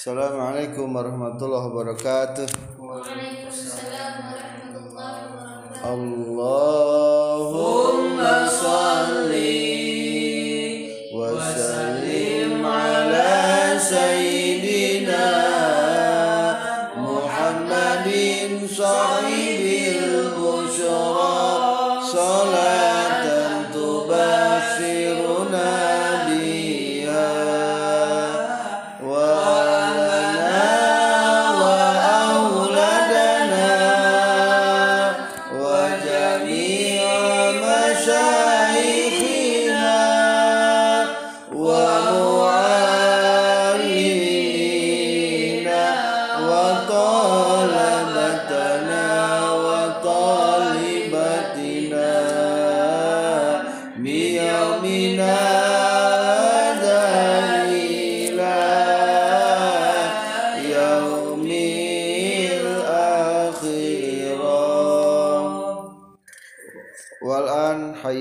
Assalamualaikum warahmatullahi wabarakatuh. Waalaikumsalam warahmatullahi wabarakatuh. Allahumma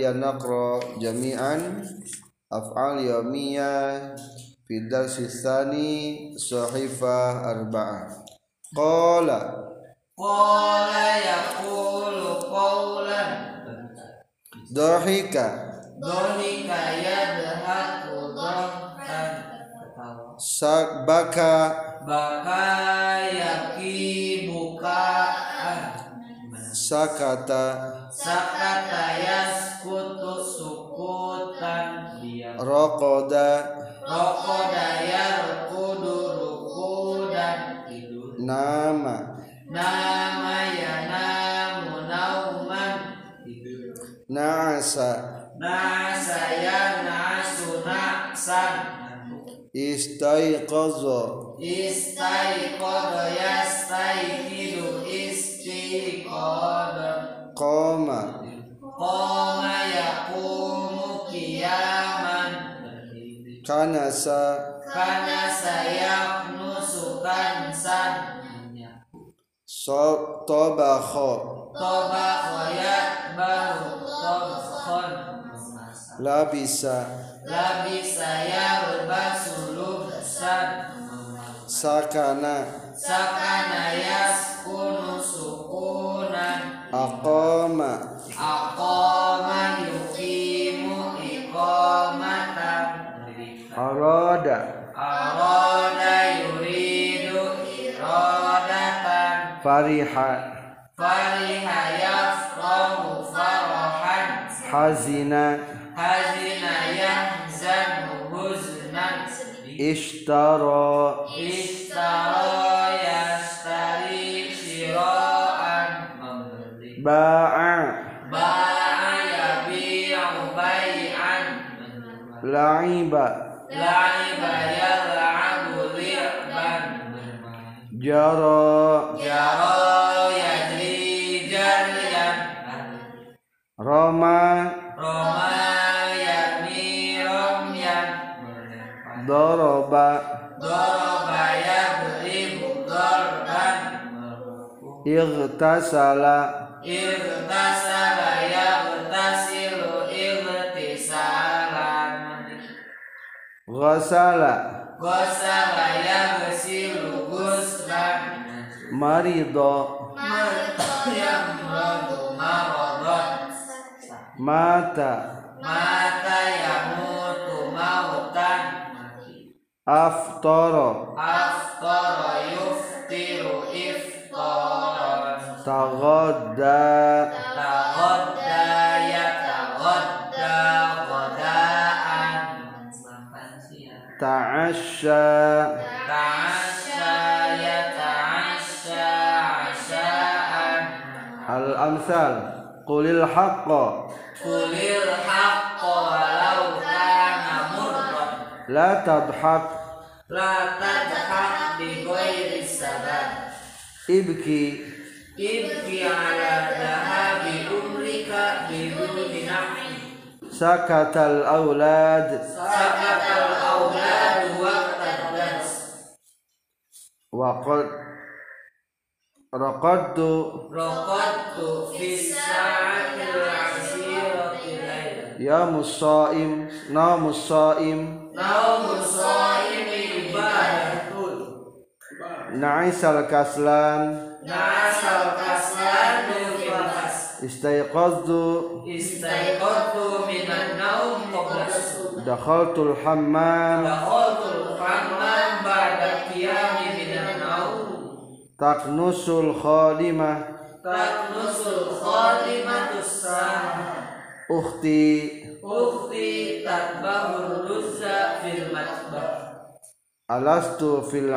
Hayya naqra jami'an af'al yawmiyah fi darsi tsani sahifah arba'ah. Qala. Qala yaqulu qawlan. Dhahika Dhalika yadhaku dhahkan sabaka Baka. Yaki bukaan sakata Sakata yaskutu sukutan raqada Rokoda. Yarkudu rukudan tidur. Nama. Nama ya namu nauman tidur. Na'asa Nasa ya nasu naksan istaiqaza. Istaiqodo yastaiqidu istiqodo qama Qoma yakumu kiaman kanasa Karena saya nusukan san. So tabakha Toba khoyat baru tobkhon labisa. Labi saya berbasuh san sakana. Sakana yaskunu sukunan aqama. Aqama yukimu iqamatan arada. Arada yuridu iradatan. Fariha. Fariha yafrahu farahan. Hazina. Hazina yahzanu huznan. Ishtara. Ishtara yastari Membeli ba'a. Ba'a yabi'u bay'an. La'iba. La'iba yal'abu li'ban jara Jaro yajri jaryan. Rama Roma yarmi romyan. Daraba Doroba yadribu dorban. Ightasala Irtasala yagtasilu irtisalan ghasala Gosala yagsilu guslan marida Yamradu maradon mata. Mata yamutu mautan. Aftara Aftara yuftiru iftaran تغدى تغدى يتغدى غداء. تعشى. تعشى يتعشى عشاء. الأمثال. قل الحق. قل الحق ولو كان مرا لا تضحك. لا تضحك بغير السبب. ابكي. Ibki Ibki ala dhahabi umrika biduni naf'i sakatal aulad Sakatal awladu waqta dars wa qad raqadtu Raqadtu sa'atil layla ya musaim na musaim Na'isal kaslan. Nasal kaslanu fil kas Istaiqadtu Istaiqadtu minan naum qabla subuh Dakhaltul hammam. Dakhaltul hammam ba'da qiyami minan naum. Taknusul khalimah Taknusul khalimatus sah Ukhti. Ukhti tatbahul luzza fil matbah. Alastu fil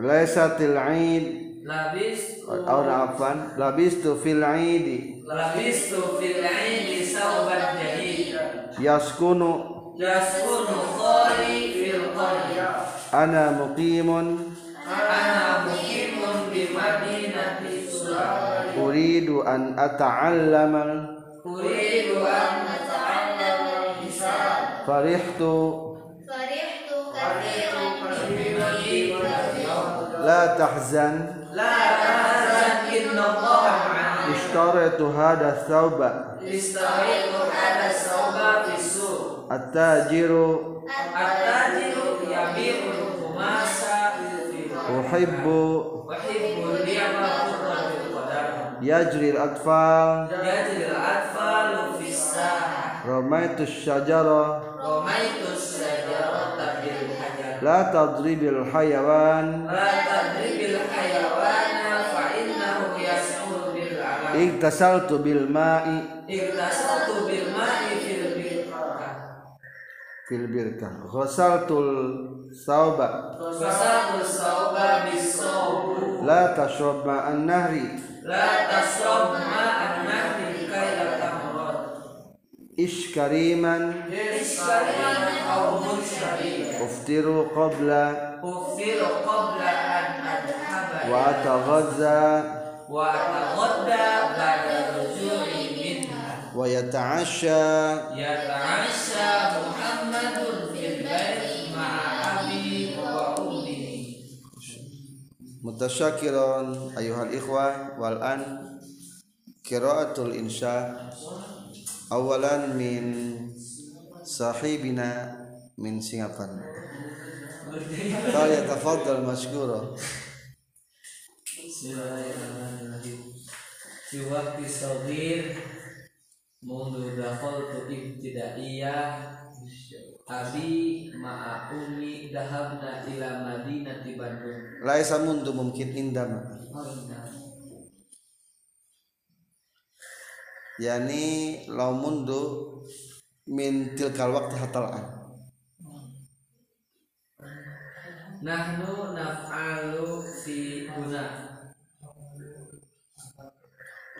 Laisatil Aid Labis Atau afan Labis tu fil Aidi Labis tu fil Aidi Sauban jadida. Yaskunu. Yaskunu Qari fil Qari. Ana muqimun. Ana muqimun Di Madinati surah Uridu an ata'allama. Uridu an ata'allama Hisab Farihtu. Farihtu Farihtu Farihtu Farihtu La tahzan inna Allah ma'ana Ishtaratu hada thawba Istaiqu ada sauba bisu At-tajiru At-tajiru yabi'ul khumasa Uhibbu Wahibbul liyama qurratul qadam Yajri al-atfal Yajril atfalu fis-sah Ramaitu syajara Ramaitu syajarata bil hajar La tadribil hayawan La tadribil اغتسلت بالماء. اغتسلت بالماء في البركة في البركة غسلت الثوب غسلت الثوب بالثوب لا تشرب ماء النهر. لا تشرب ماء النهر كي لا تمرض. إش كريما. إش كريما أو مشربا أفطر قبل. أفطر قبل أن أذهب وأتغذى. Wa ataghadda ba'da rujui minha Wa yata'asha Yata'asha Muhammadun fil bait ma'a abi wa ummihi. Mutasyakiron ayuhal ikhwah wal an. Qiraatul insya. Awalan min sahibina min Singapura. Bismillahirrahmanirrahim. Fi waqti saghir mundu dakhaltu ibtidaiyah Abi ma'a ummi dahabna ila madinati Bandung. Laisa mundu mungkin indama. Oh. Yani law mundu min tilkal waqti hatal an. Nahnu naf'alu fi huna. Itu dia. Fi huna Di sana di Bandung.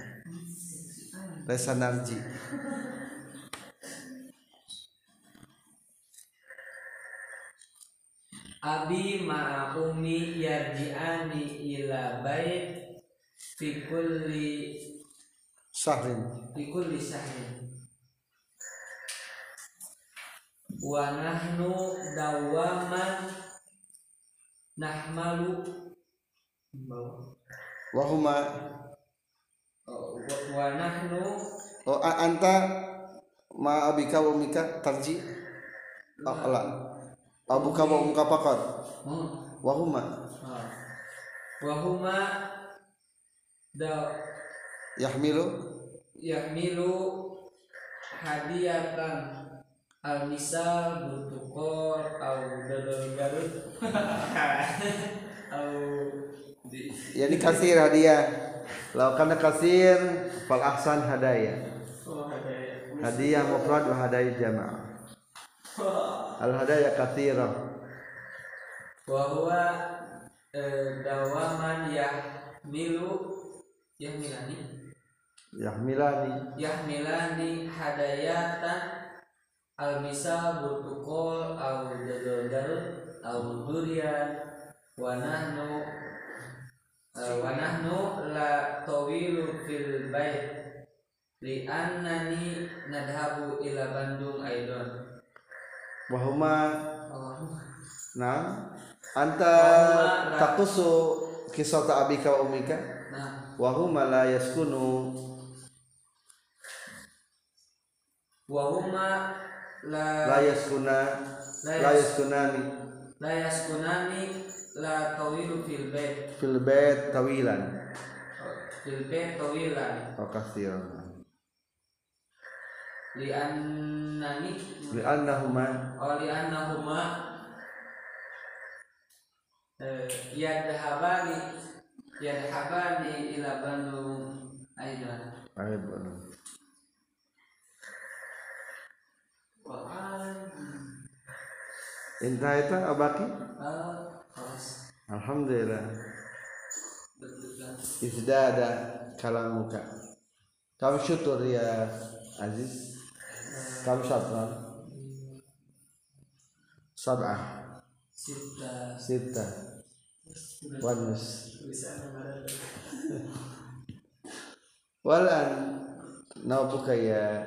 Laisa narji. Abi ma ummi yarji'ani ila bait fi kulli Syahrin. fi kulli sahrin. Wa nahnu dawaman nahmalu Wa huma wa nahnu Oh, anta ma abika wa umika tarji? La. Abuka wa umka hmm, Wa huma wa huma da yahmilu yahmilu hadiyatan al misal butukor au dodol garut au di yani kasir hadiah. Law kana kasir fal ahsan hadaya. ada Hadiah mufrad wa hadaya jama'. Al hadaya katsira. wa huwa eh, dawaman yahmilu yahmilani Yahmilani yahmilani hadayatan al misal butukol au dodol garut au durian wa nahnu Eh, wa nahnu la tawilu fil bait li annani nadhabu ila Bandung aidan wa huma nah anta taqusu kisah abika wa umika? Nah. Wa huma la yaskunu. Wa huma la la yaskuna la yaskunani. la yaskunani la tawilu fil bait. Fil bait tawilan. Fil bait tawilan. Wa kathiran li annani. Li annahuma. Oh li annahuma. Eh, yadhabani. Yadhabani ila Bandung aidan. Aibun Wah, intah itu abaki ah, alhamdulillah. Betul-betul. izdada kalamuka kam syutur ya aziz. Kam syatran sab'ah. Sita sita wanus walan naubuka ya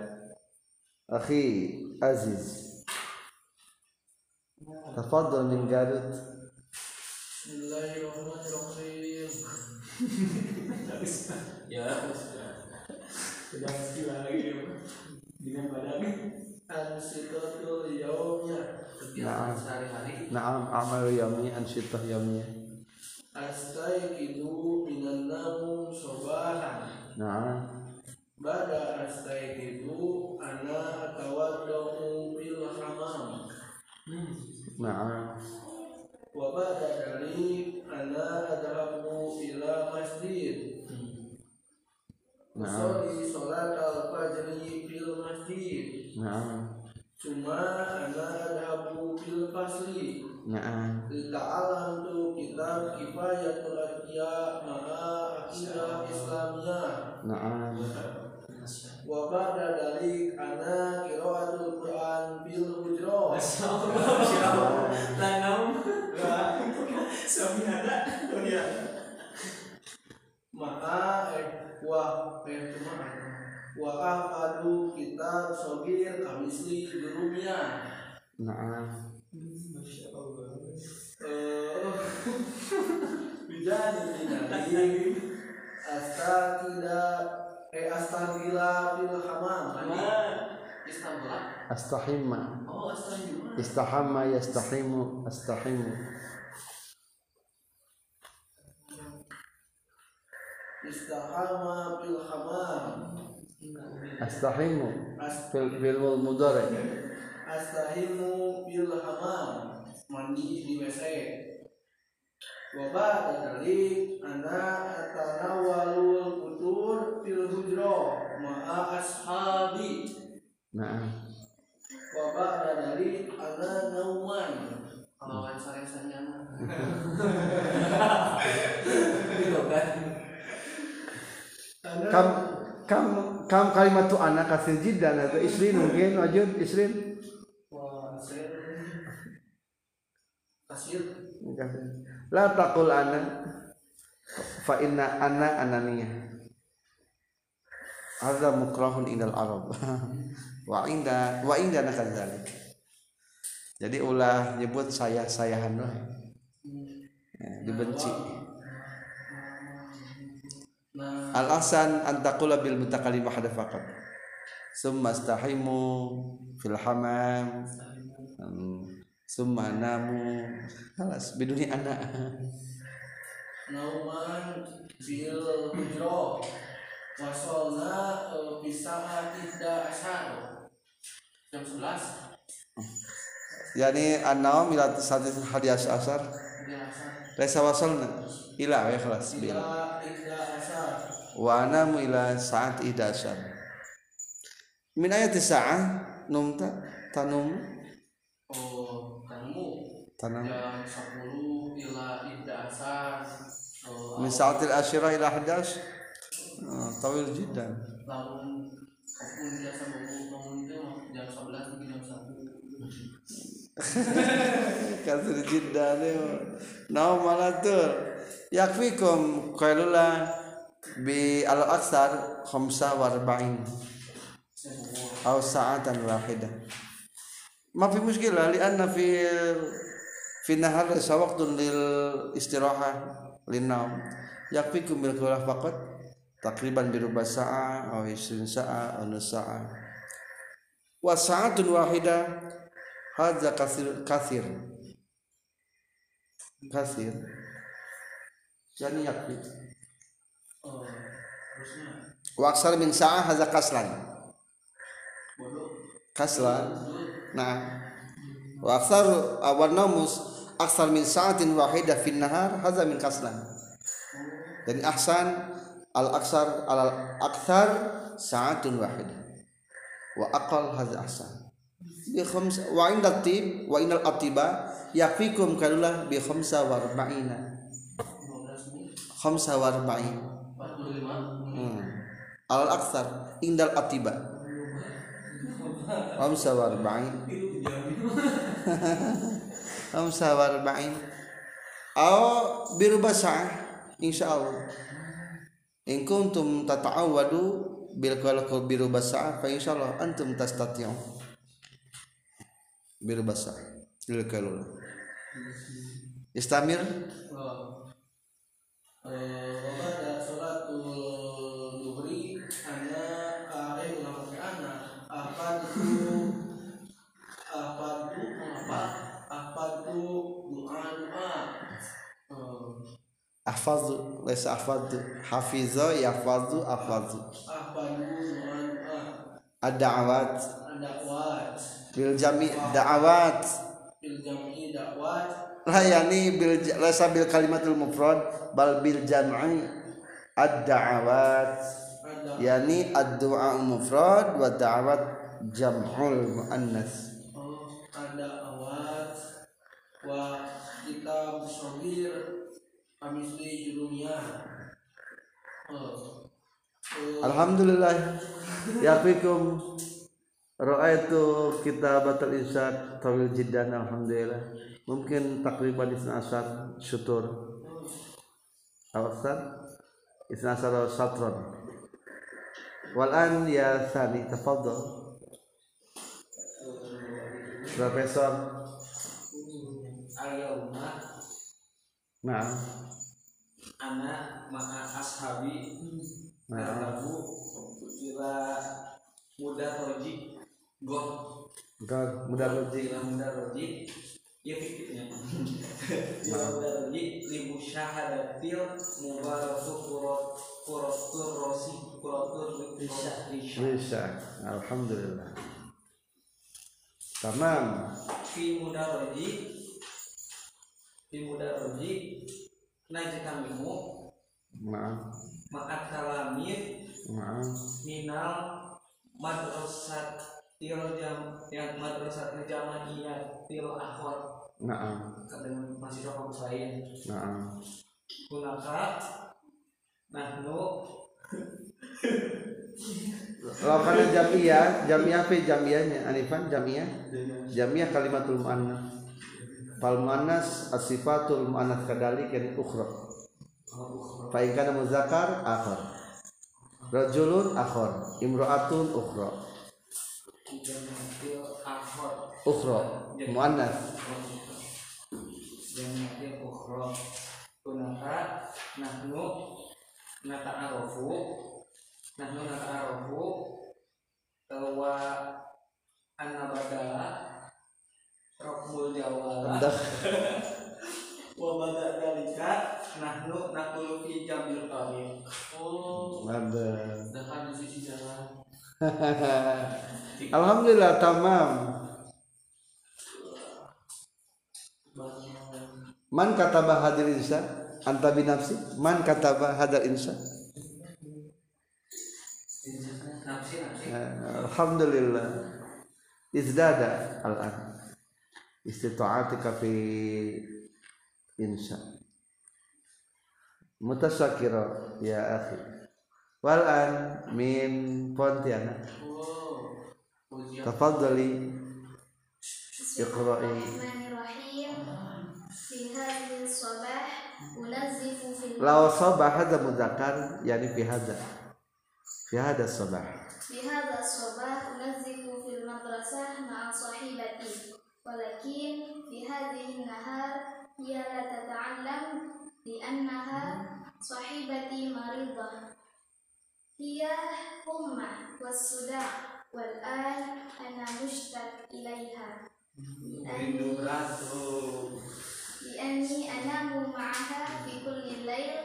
akhi aziz tafadhal min garut Bismillahirrahmanirrahim. ya, sudah sekali lagi dengan badan ansitatul yaumnya Nah. kegiatan sehari-hari. Na'am amal astaiqidu minan naum na'am. Bada astaiqidu ana na'am wa ba'da adhabu ila masjid Usolli sholat al-fajri masjid na'am Cuma ana adhabu fil fasli na'am Lita'alam tu kitab kifayatul atqiya ma'a akidah islamiyah na'am Wa ba'da dalik ana qiraatul Qur'an fil hujrah. Tanam Ma'a eh wa eh cuma wa ahfadu kitab sogir kamisli jurumnya na'am. Masya Allah Bijani binali Astagila Eh astagila fil hamam Istanbul astahimma Oh astagila istahamma yastahimu astahimu Istahama fil hamam astahimu As- fil fil mudhari Astahimu fil hamam Mandi di WC Wabah dari Ana atanawalul kutur fil hujro Ma'a ashabi. Na'am Wabah dari Ana nauman. Kalau sare-sarenya mah Ana kam kam kam kalimat tu anak kasir jiddan atau isrin mungkin wajud isrin. Wah, saya Kasir la taqul ana. Fa inna ana ananiyah hadza mukrahun indal arab. Wa inda wa indana kadzalik jadi ulah nyebut saya sayahan ya, dibenci. Al ahsan an taqula bil mutakallim wahda faqat. Summa astahimu fil hamam. Hmm, summa namu halas biduni anak Nauman bil hujro Wasolna Bisa tidak asar Jam 11 yani an-nawm ila sadis hadiyas asar laisa wasalna ila ya khalas bil wa anamu ila saat ida asar min ayati sa'ah numta tanum tanam. Jam 10 ila tidak asar Oh, min sa'atil asyirah ila hadas. Ah, tawil jiddan. Biasa bangun itu jam 11 mungkin jam 1 kasir jiddan naum malatur yakfikum qailullah bi al aksar khamsa wa arba'in. Aw sa'atan wahidah ma fi mushkilah li anna fi fi nahar sa waqtun lil istirahah lin naum. Yakfikum bil qawlah faqat takriban bi ruba sa'a aw 20 sa'a aw nus sa'a. Wa sa'atun wahidah hadza kasir kasir kasir yani yakfi Oh, harusnya wa aksar min sa'ah hadza kaslan. Kaslan. Nah. Wa aksar awan namus aksar min sa'atin wahidah fin nahar hadza min kaslan dan ahsan al aksar al akthar sa'atun wahidah wa aqal hadza ahsan bi khams wa inda tib wa inal atiba yakfikum kalulah bi khamsa wa arba'ina 15 menit. khamsa wa arba'in 45. hmm. al aksar indal atiba khamsa wa arba'in. khamsa wa arba'in. Aw birubah sa'ah insyaallah. In kuntum tata'awwadu bil qalqu birubah sa'ah fa insyaallah antum tastati'u birubah sa'ah lil kalula istamir? Oh. Eh, ahfazu laysa ahfadu hafiza yahfazu ahfazu ad-da'awat bil jami da'awat bil jam'i dakwat la yani bil laysa bil kalimatul mufrad bal bil jam'i ad-da'awat yani ad-du'a mufrad wa da'awat jam'ul muannas oh, ada awat wa kita musawir oh. Eh, alhamdulillah. Yafikum. Ra'aitu kitabatul insya tawil jiddan alhamdulillah. Mungkin takriban isna asar syutur. Al-asar isna asar satron walan ya sani tafadhal Profesor al-yawma Nah. Ana ma'a ashabi. Nah. Nabu Bila muda roji Goh Enggak mudah logik Bila muda roji Ya fikirnya Bila muda roji Libu syahadatil Mubaratu kurot Kurotur rosi Kurotur Risha bisa alhamdulillah. Tamam. Fi muda roji Fi muda roji Najik kamimu maaf. Makat kalamin maaf. minal madrasat til jam yang madrasat jamaniyah til akhwat maaf. Kadang masih kampus lain maaf. Kunaka nahnu. Lakukan jamiah, jamiah apa jamiahnya? Anifan jamiah, jamiah kalimatul muannas. Fal muannas asifatul muannas kadalik yani ukhra. Fa in kana muzakkar akhar. Rajulun akhar, imra'atun ukhra. Ukhra muannas. jamatil ukhra kunaka nahnu nata'arofu nahnu nata'arofu wa anna badala rokmul jawala Dah wa bada dalika nahnu naqulu fi jamil qabil oh. Ada. sedangkan di sisi jalan. Alhamdulillah tamam. Man kataba hadil insa? Anta binafsi? Man kataba hadal insa? Nafsi. Nafsi Alhamdulillah. Izdada al-an istita'atika fi insya mutasyakira ya akhi wal an min Pontianak oh ujian tafadhali اقرأي. الرحمن الرحيم في هذه الصباح أنزف في law sabah hadza muzakkar yani fi hadza fi hadza sabah في هذا الصباح أنزه في المدرسة مع صاحبتي ولكن في هذه النهار هي لا تتعلم لأنها صاحبتي مريضة هي أمة والصداع والآن أنا مشتاق إليها rindu ratu لأني أنام معها في كل الليل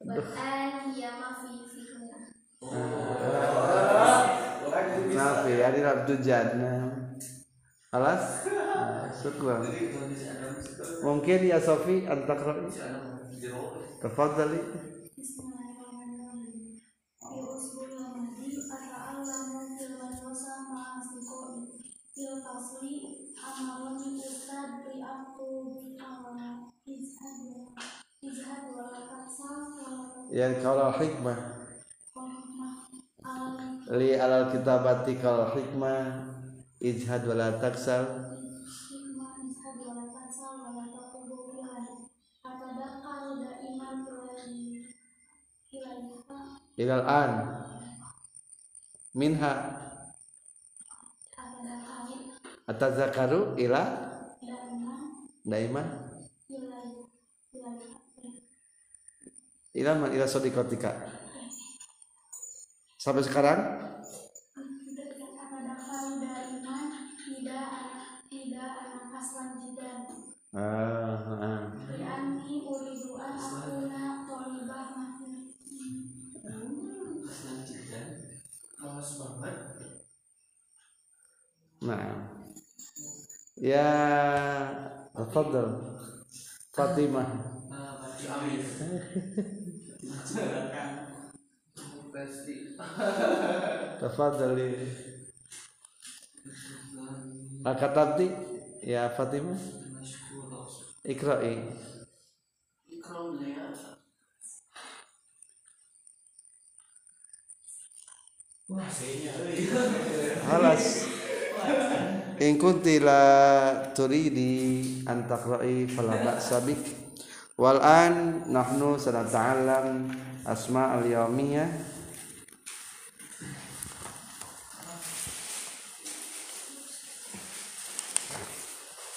والآن هي ما في فيهن maaf ya ini rabdu jadna alas syukran mungkin ya Sofi wa taksal wa yang kalau hikmah. Li alal kitabati kal hikmah. Ijhad wala taksal ilal an. Minha. Atazakaru ila? Daiman ila man ila sodikotika. Sampai sekarang? Tidak tidak anak aslan jidan. ah, banget nah. Ya tafadhal Fatimah. Amin pasti tafadhali akatabti ya Fatimah. Ikra'i wah halas. In kunti la turidi an taqra'i fala ba'sa bik. Wal an nahnu sanata'allam asma al yawmiyah.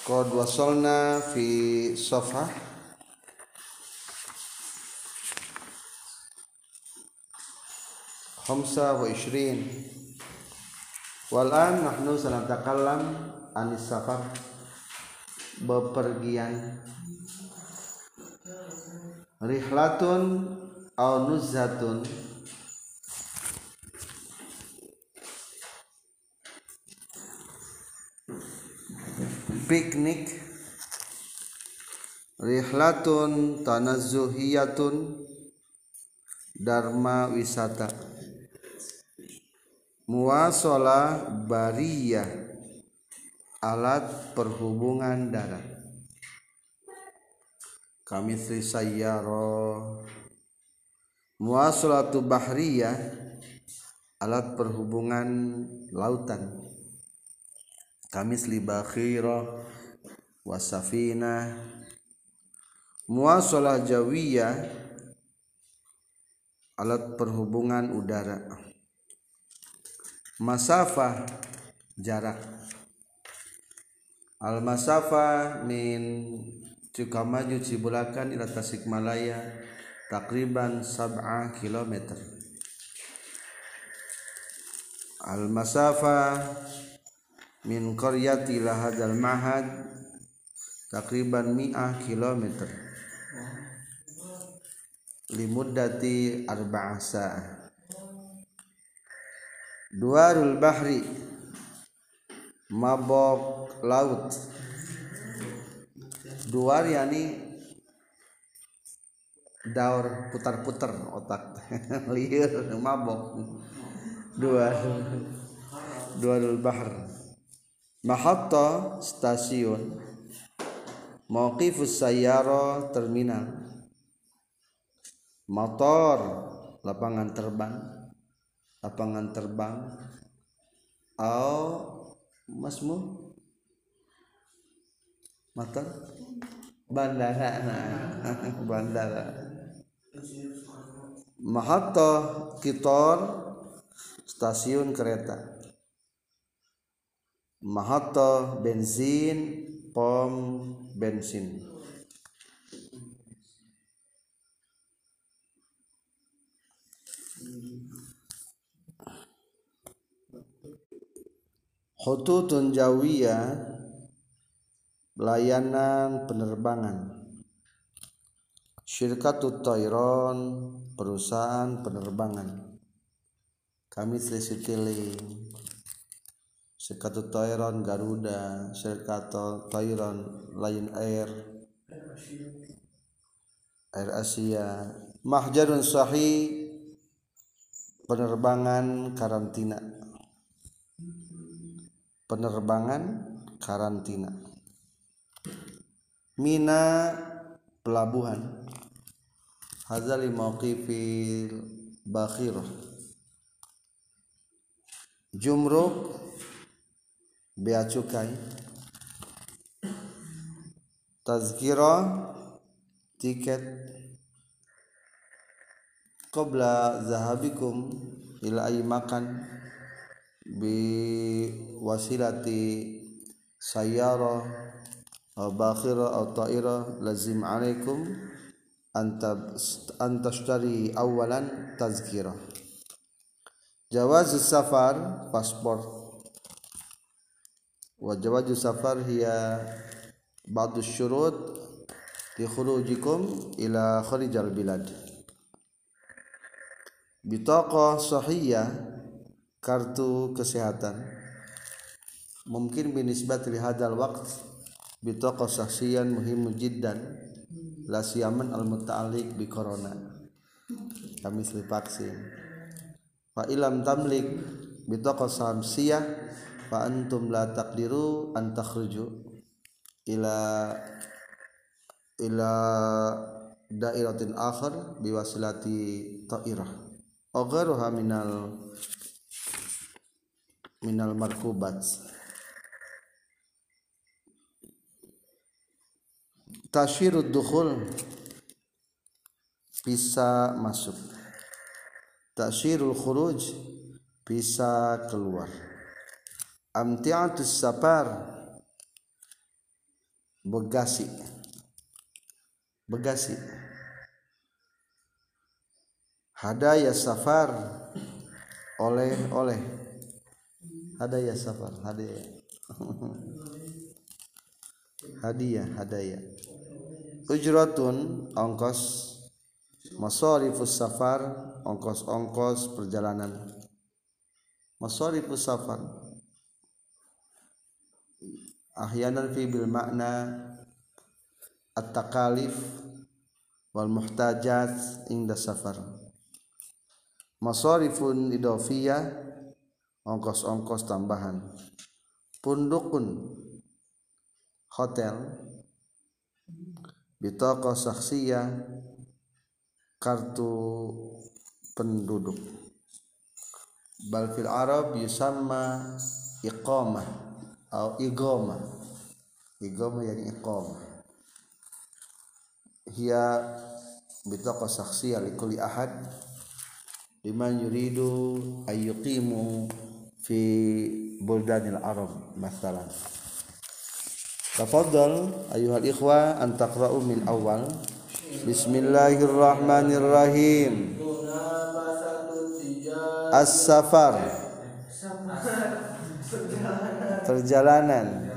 Qad wasalna fi safhah khamsa wa ishrin Walan nahnu sanatakallam anis safar bepergian rihlatun au nuzhatun piknik. rihlatun tanazzuhiyatun dharma wisata muasalah bariyah alat perhubungan darat. Kami sayyaro muasalatu bahriyah alat perhubungan lautan. Kami sli bakhira wasafina. Muasalah jawiyah alat perhubungan udara masafah jarak. Al masafah min Cukamaju Cibulakan ila Tasikmalaya takriban sab'a kilometer. Al masafah min qaryati ila mahad takriban mi'ah kilometer. Limuddati arba'a sa'ah Duarul bahri mabok laut. Duar yani daur putar-putar otak. Liur mabok. Duar Duarul bahr Mahatta stasiun Mauqifus sayyara terminal. Motor lapangan terbang lapangan terbang. Au masmu? Motor bandara nah. Bandara. Mahatta kitor stasiun kereta. Mahatta bensin pom bensin Hututun Jawiyah layanan penerbangan. Syirkatut Tayron perusahaan penerbangan. Kami Citylink Syirkatut Tayron Garuda Syirkatut Tayron Lion Air. Air Asia. Mahjarun Sahih penerbangan karantina penerbangan karantina. Mina pelabuhan. Hazali mauqifil bakhirah Jumruk bea cukai. Tazkira tiket. Qabla zahabikum ila ayi makan bi wasilati sayyara aw bakhira aw ta'ira lazim alaikum anta antashtari awalan tazkira jawaz safar paspor wa jawaz safar hiya ba'd syurut li khurujikum ila kharijal bilad bitaqah sahiyah kartu kesehatan. Mungkin binisbat li hadal waqt bitaqah sahsiyan muhim jiddan la siyaman al muta'alliq bi corona. Kami sli vaksin. Fa ilam tamlik bitaqah samsiyah fa antum la taqdiru an takhruju ila ila dairatin akhar biwasilati ta'irah. Aw ghairuha minal minal markubat tasyirud dukhul bisa masuk. Tasyirul khuruj bisa keluar. Amtiatus safar begasi. Begasi. Hadaya safar oleh oleh hadaya safar hadaya. Hadiah hadaya. Ujratun ongkos. Masarifus safar ongkos-ongkos perjalanan. Masarifus safar. Ahyanan fi bil makna at-takalif wal muhtajat inda safar. Masarifun idofiyah ongkos-ongkos tambahan. Pundukun hotel bitaqah saksiyah kartu penduduk. Bal fil arab yusamma iqamah atau igama igama yani iqamah. Hiya bitaqah saksiyah likulli ahad. Liman yuridu ayyuqimu fi buldanil Arab masalan. Tafadhal ayuhal ikhwa an taqra'u min awal. Bismillahirrahmanirrahim. As-safar. Perjalanan.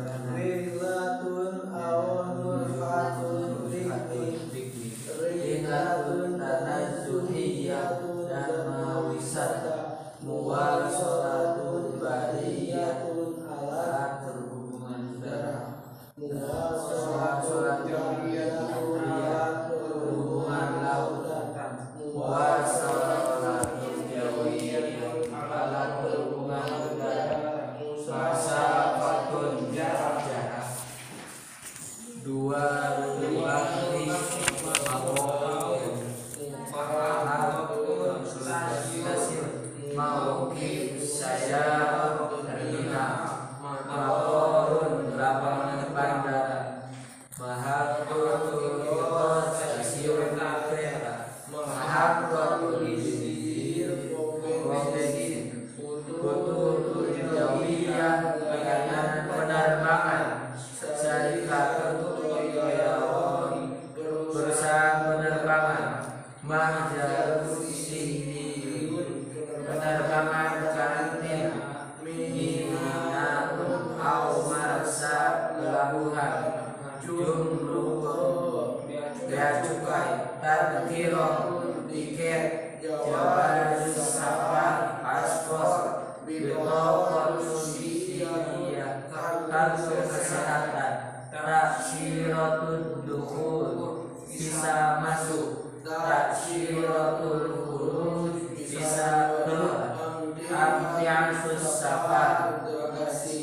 Safar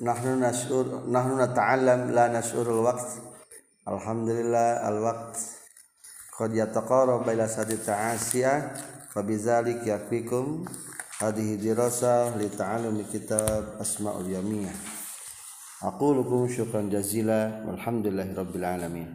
nahnu nashur nahnu nata'allam la nashurul waqt alhamdulillah al waqt qad yataqarrab ila sadi ta'asiya fa bidzalik yakfikum hadhihi dirasa li ta'allumi kitab asmaul yamiyah aqulu lakum syukran jazila walhamdulillahi rabbil alamin